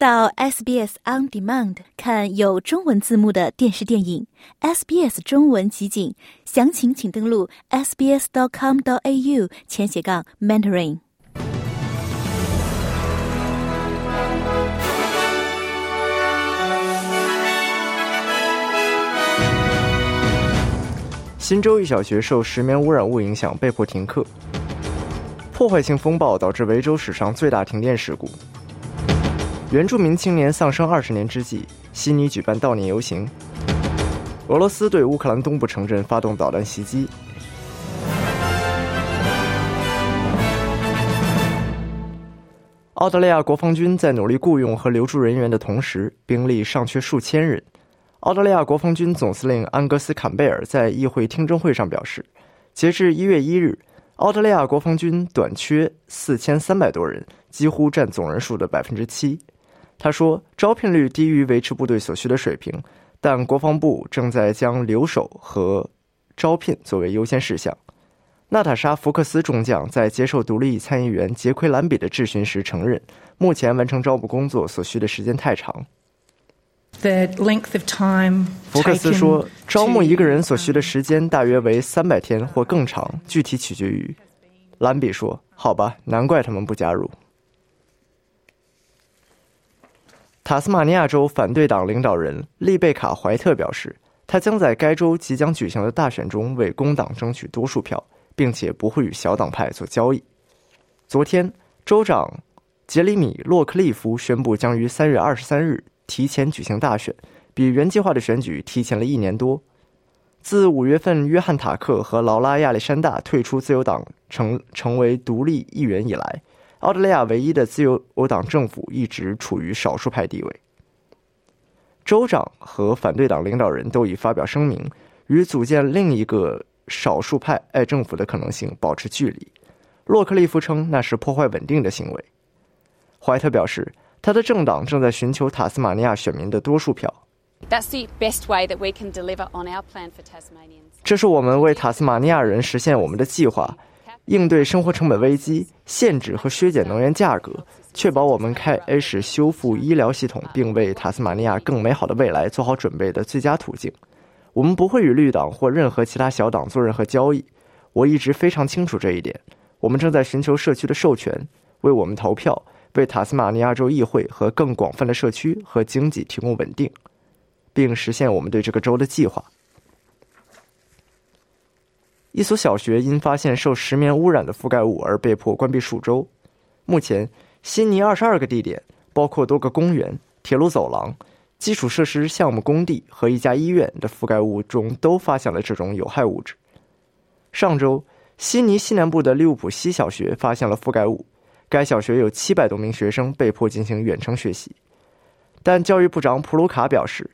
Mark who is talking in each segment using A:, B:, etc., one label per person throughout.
A: 到 SBS On Demand 看有中文字幕的电视电影 SBS 中文集锦，详情请登录 sbs.com.au 前斜杠 mentoring。
B: 新州一小学受石棉污染物影响，被迫停课。破坏性风暴导致维州史上最大停电事故。原住民青年丧生二十年之际，悉尼举办悼念游行。俄罗斯对乌克兰东部城镇发动导弹袭击。澳大利亚国防军在努力雇佣和留住人员的同时，兵力尚缺数千人。澳大利亚国防军总司令安格斯·坎贝尔在议会听证会上表示，截至一月一日，澳大利亚国防军短缺四千三百多人，几乎占总人数的百分之七。他说，招聘率低于维持部队所需的水平，但国防部正在将留守和招聘作为优先事项。娜塔莎·福克斯中将在接受独立参议员杰奎·兰比的质询时承认，目前完成招募工作所需的时间太长。福克斯说：“招募一个人所需的时间大约为三百天或更长，具体取决于。”兰比说：“好吧，难怪他们不加入。”塔斯马尼亚州反对党领导人丽贝卡·怀特表示，他将在该州即将举行的大选中为工党争取多数票，并且不会与小党派做交易。昨天，州长杰里米·洛克利夫宣布将于三月二十三日。提前举行大选，比原计划的选举提前了一年多。自五月份约翰·塔克和劳拉·亚历山大退出自由党，成成为独立议员以来，澳大利亚唯一的自由党政府一直处于少数派地位。州长和反对党领导人都已发表声明，与组建另一个少数派爱政府的可能性保持距离。洛克利夫称那是破坏稳定的行为。怀特表示。他的政党正在寻求塔斯马尼亚选民的多数票。这是我们为塔斯马尼亚人实现我们的计划，应对生活成本危机，限制和削减能源价格，确保我们开始修复医疗系统，并为塔斯马尼亚更美好的未来做好准备的最佳途径。我们不会与绿党或任何其他小党做任何交易。我一直非常清楚这一点。我们正在寻求社区的授权，为我们投票。为塔斯马尼亚州议会和更广泛的社区和经济提供稳定，并实现我们对这个州的计划。一所小学因发现受石棉污染的覆盖物而被迫关闭数周。目前，悉尼二十二个地点，包括多个公园、铁路走廊、基础设施项目工地和一家医院的覆盖物中都发现了这种有害物质。上周，悉尼西南部的利物浦西小学发现了覆盖物。该小学有七百多名学生被迫进行远程学习，但教育部长普鲁卡表示，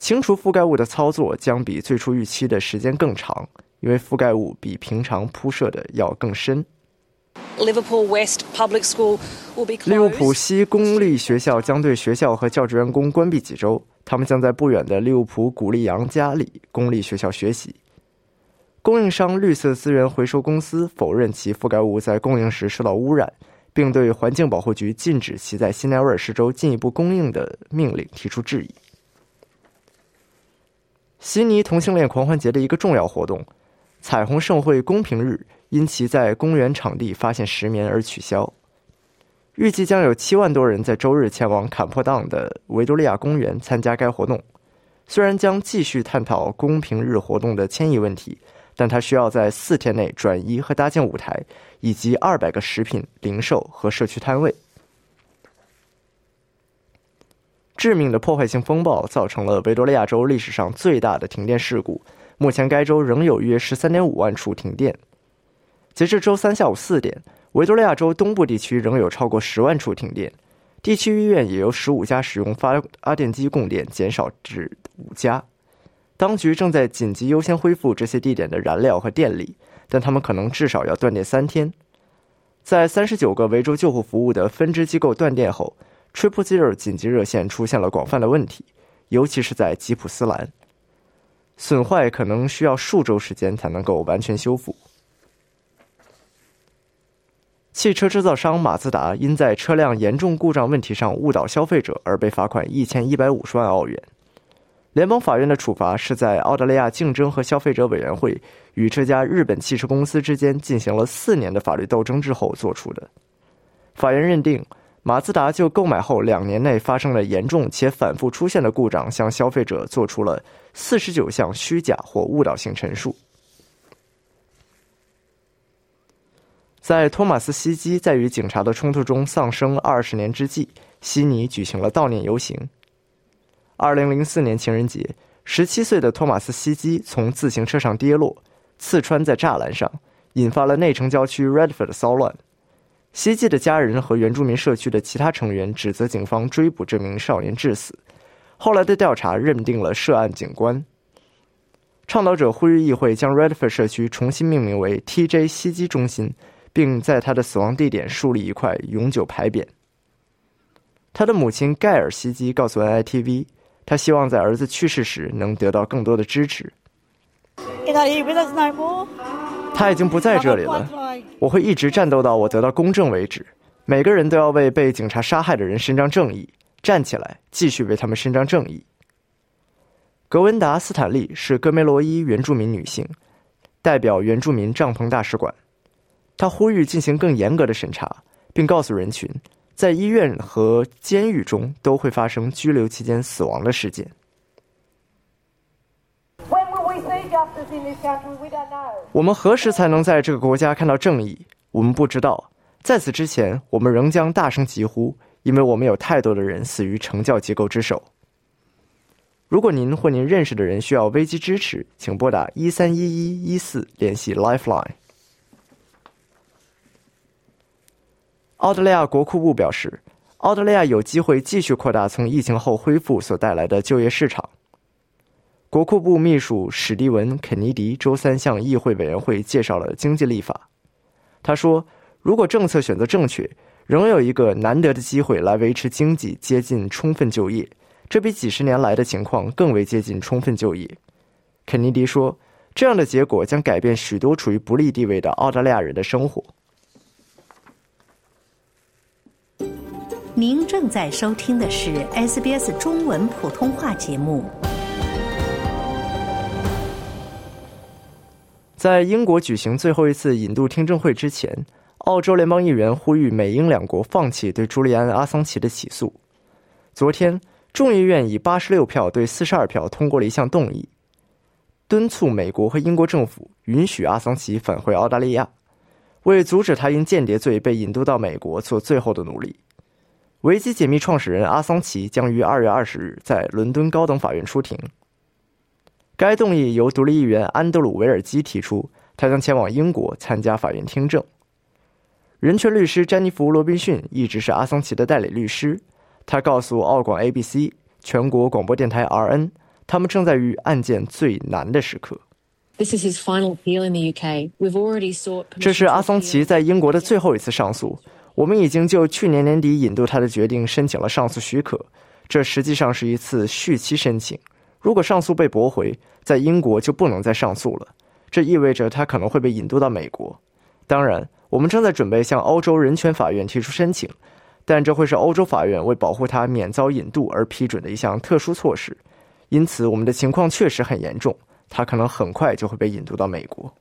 B: 清除覆盖物的操作将比最初预期的时间更长，因为覆盖物比平常铺设的要更深。利物浦西公立学校将对学校和教职员工关闭几周，他们将在不远的利物浦古利扬加里公立学校学习。供应商绿色资源回收公司否认其覆盖物在供应时受到污染。并对环境保护局禁止其在新南威尔士州进一步供应的命令提出质疑。悉尼同性恋狂欢节的一个重要活动——彩虹盛会公平日，因其在公园场地发现石棉而取消。预计将有七万多人在周日前往坎珀当的维多利亚公园参加该活动。虽然将继续探讨公平日活动的迁移问题。但它需要在四天内转移和搭建舞台，以及二百个食品零售和社区摊位。致命的破坏性风暴造成了维多利亚州历史上最大的停电事故。目前，该州仍有约十三点五万处停电。截至周三下午四点，维多利亚州东部地区仍有超过十万处停电，地区医院也由十五家使用发发电机供电减少至五家。当局正在紧急优先恢复这些地点的燃料和电力，但他们可能至少要断电三天。在三十九个维州救护服务的分支机构断电后，Triple Zero 紧急热线出现了广泛的问题，尤其是在吉普斯兰。损坏可能需要数周时间才能够完全修复。汽车制造商马自达因在车辆严重故障问题上误导消费者而被罚款一千一百五十万澳元。联邦法院的处罚是在澳大利亚竞争和消费者委员会与这家日本汽车公司之间进行了四年的法律斗争之后做出的。法院认定，马自达就购买后两年内发生了严重且反复出现的故障，向消费者做出了四十九项虚假或误导性陈述。在托马斯·希基在与警察的冲突中丧生二十年之际，悉尼举行了悼念游行。二零零四年情人节，十七岁的托马斯·希基从自行车上跌落，刺穿在栅栏上，引发了内城郊区 Redford 的骚乱。西基的家人和原住民社区的其他成员指责警方追捕这名少年致死。后来的调查认定了涉案警官。倡导者呼吁议会将 Redford 社区重新命名为 TJ 西基中心，并在他的死亡地点树立一块永久牌匾。他的母亲盖尔·西基告诉 NITV。他希望在儿子去世时能得到更多的支持。他已经不在这里了。我会一直战斗到我得到公正为止。每个人都要为被警察杀害的人伸张正义，站起来，继续为他们伸张正义。格温达·斯坦利是戈梅罗伊原住民女性，代表原住民帐篷大使馆。她呼吁进行更严格的审查，并告诉人群。在医院和监狱中都会发生拘留期间死亡的事件。我们何时才能在这个国家看到正义？我们不知道。在此之前，我们仍将大声疾呼，因为我们有太多的人死于惩教机构之手。如果您或您认识的人需要危机支持，请拨打一三一一一四联系 Lifeline。澳大利亚国库部表示，澳大利亚有机会继续扩大从疫情后恢复所带来的就业市场。国库部秘书史蒂文·肯尼迪周三向议会委员会介绍了经济立法。他说：“如果政策选择正确，仍有一个难得的机会来维持经济接近充分就业，这比几十年来的情况更为接近充分就业。”肯尼迪说：“这样的结果将改变许多处于不利地位的澳大利亚人的生活。”
C: 您正在收听的是 SBS 中文普通话节目。
B: 在英国举行最后一次引渡听证会之前，澳洲联邦议员呼吁美英两国放弃对朱利安·阿桑奇的起诉。昨天，众议院以八十六票对四十二票通过了一项动议，敦促美国和英国政府允许阿桑奇返回澳大利亚，为阻止他因间谍罪被引渡到美国做最后的努力。维基解密创始人阿桑奇将于二月二十日在伦敦高等法院出庭。该动议由独立议员安德鲁·维尔基提出，他将前往英国参加法院听证。人权律师詹妮弗·罗宾逊一直是阿桑奇的代理律师。他告诉澳广 ABC 全国广播电台 RN，他们正在于案件最难的时刻。
D: This is his final appeal in the UK. We've already sought.
B: 这是阿桑奇在英国的最后一次上诉。我们已经就去年年底引渡他的决定申请了上诉许可，这实际上是一次续期申请。如果上诉被驳回，在英国就不能再上诉了，这意味着他可能会被引渡到美国。当然，我们正在准备向欧洲人权法院提出申请，但这会是欧洲法院为保护他免遭引渡而批准的一项特殊措施。因此，我们的情况确实很严重，他可能很快就会被引渡到美国。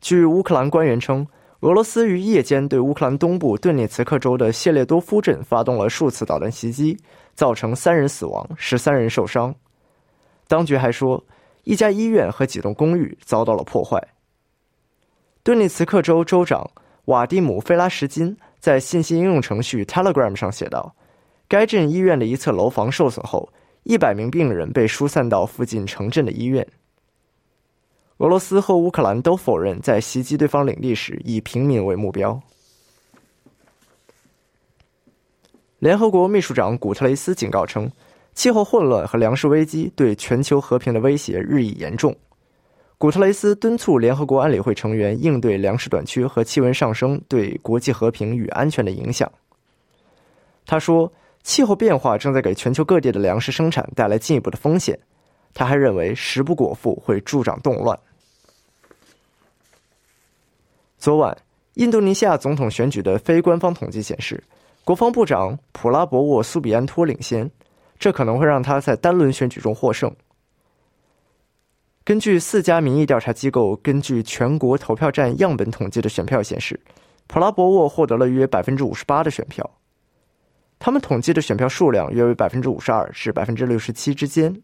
B: 据乌克兰官员称。俄罗斯于夜间对乌克兰东部顿涅茨克州的谢列多夫镇发动了数次导弹袭击，造成三人死亡、十三人受伤。当局还说，一家医院和几栋公寓遭到了破坏。顿涅茨克州州长瓦蒂姆·菲拉什金在信息应用程序 Telegram 上写道：“该镇医院的一侧楼房受损后，一百名病人被疏散到附近城镇的医院。”俄罗斯和乌克兰都否认在袭击对方领地时以平民为目标。联合国秘书长古特雷斯警告称，气候混乱和粮食危机对全球和平的威胁日益严重。古特雷斯敦促联合国安理会成员应对粮食短缺和气温上升对国际和平与安全的影响。他说，气候变化正在给全球各地的粮食生产带来进一步的风险。他还认为，食不果腹会助长动乱。昨晚，印度尼西亚总统选举的非官方统计显示，国防部长普拉博沃苏比安托领先，这可能会让他在单轮选举中获胜。根据四家民意调查机构根据全国投票站样本统计的选票显示，普拉博沃获得了约百分之五十八的选票。他们统计的选票数量约为百分之五十二至百分之六十七之间。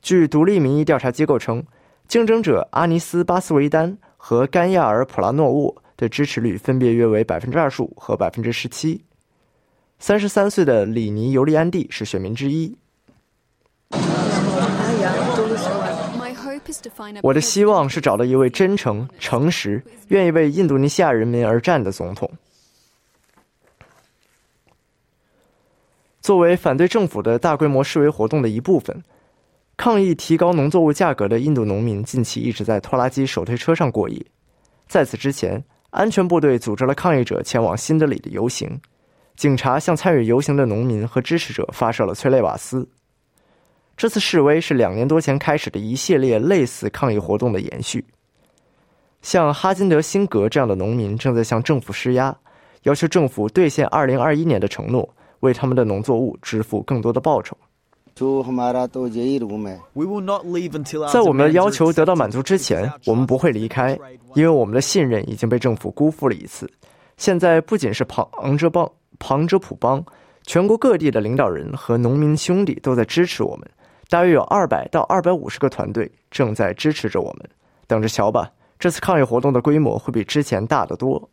B: 据独立民意调查机构称，竞争者阿尼斯·巴斯维丹和甘亚尔·普拉诺沃的支持率分别约为百分之二十五和百分之十七。三十三岁的里尼·尤利安蒂是选民之一。我的希望是找到一位真诚、诚实、愿意为印度尼西亚人民而战的总统。作为反对政府的大规模示威活动的一部分，抗议提高农作物价格的印度农民近期一直在拖拉机手推车上过夜。在此之前，安全部队组织了抗议者前往新德里的游行，警察向参与游行的农民和支持者发射了催泪瓦斯。这次示威是两年多前开始的一系列类似抗议活动的延续。像哈金德辛格这样的农民正在向政府施压，要求政府兑现2021年的承诺。为他们的农作物支付更多的报酬。在我们的要求得到满足之前，我们不会离开，因为我们的信任已经被政府辜负了一次。现在不仅是旁遮邦、旁遮普邦，全国各地的领导人和农民兄弟都在支持我们。大约有二百到二百五十个团队正在支持着我们。等着瞧吧，这次抗议活动的规模会比之前大得多。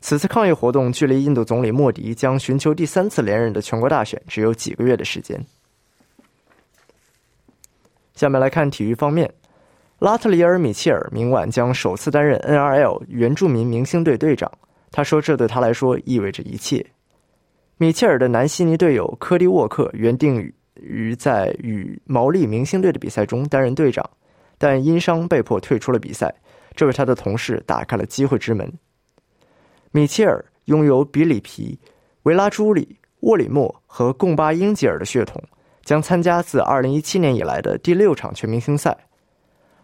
B: 此次抗议活动距离印度总理莫迪将寻求第三次连任的全国大选只有几个月的时间。下面来看体育方面，拉特里尔·米切尔明晚将首次担任 NRL 原住民明星队队长。他说：“这对他来说意味着一切。”米切尔的南悉尼队友科迪沃克原定于在与毛利明星队的比赛中担任队长，但因伤被迫退出了比赛，这为他的同事打开了机会之门。米切尔拥有比里皮、维拉朱里、沃里莫和贡巴英吉尔的血统，将参加自2017年以来的第六场全明星赛。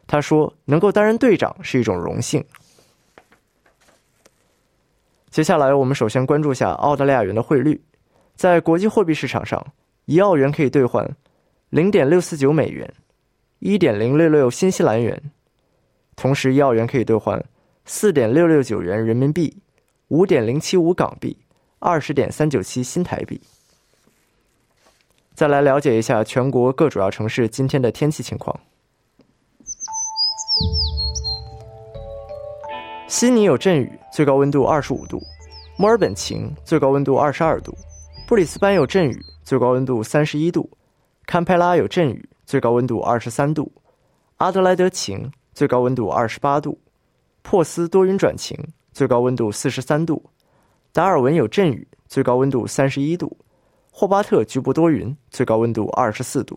B: 他说：“能够担任队长是一种荣幸。”接下来，我们首先关注一下澳大利亚元的汇率。在国际货币市场上，一澳元可以兑换0.649美元、1.066新西兰元，同时一澳元可以兑换4.669元人民币。五点零七五港币，二十点三九七新台币。再来了解一下全国各主要城市今天的天气情况。悉尼有阵雨，最高温度二十五度；墨尔本晴，最高温度二十二度；布里斯班有阵雨，最高温度三十一度；堪培拉有阵雨，最高温度二十三度；阿德莱德晴，最高温度二十八度；珀斯多云转晴。最高温度四十三度，达尔文有阵雨，最高温度三十一度；霍巴特局部多云，最高温度二十四度。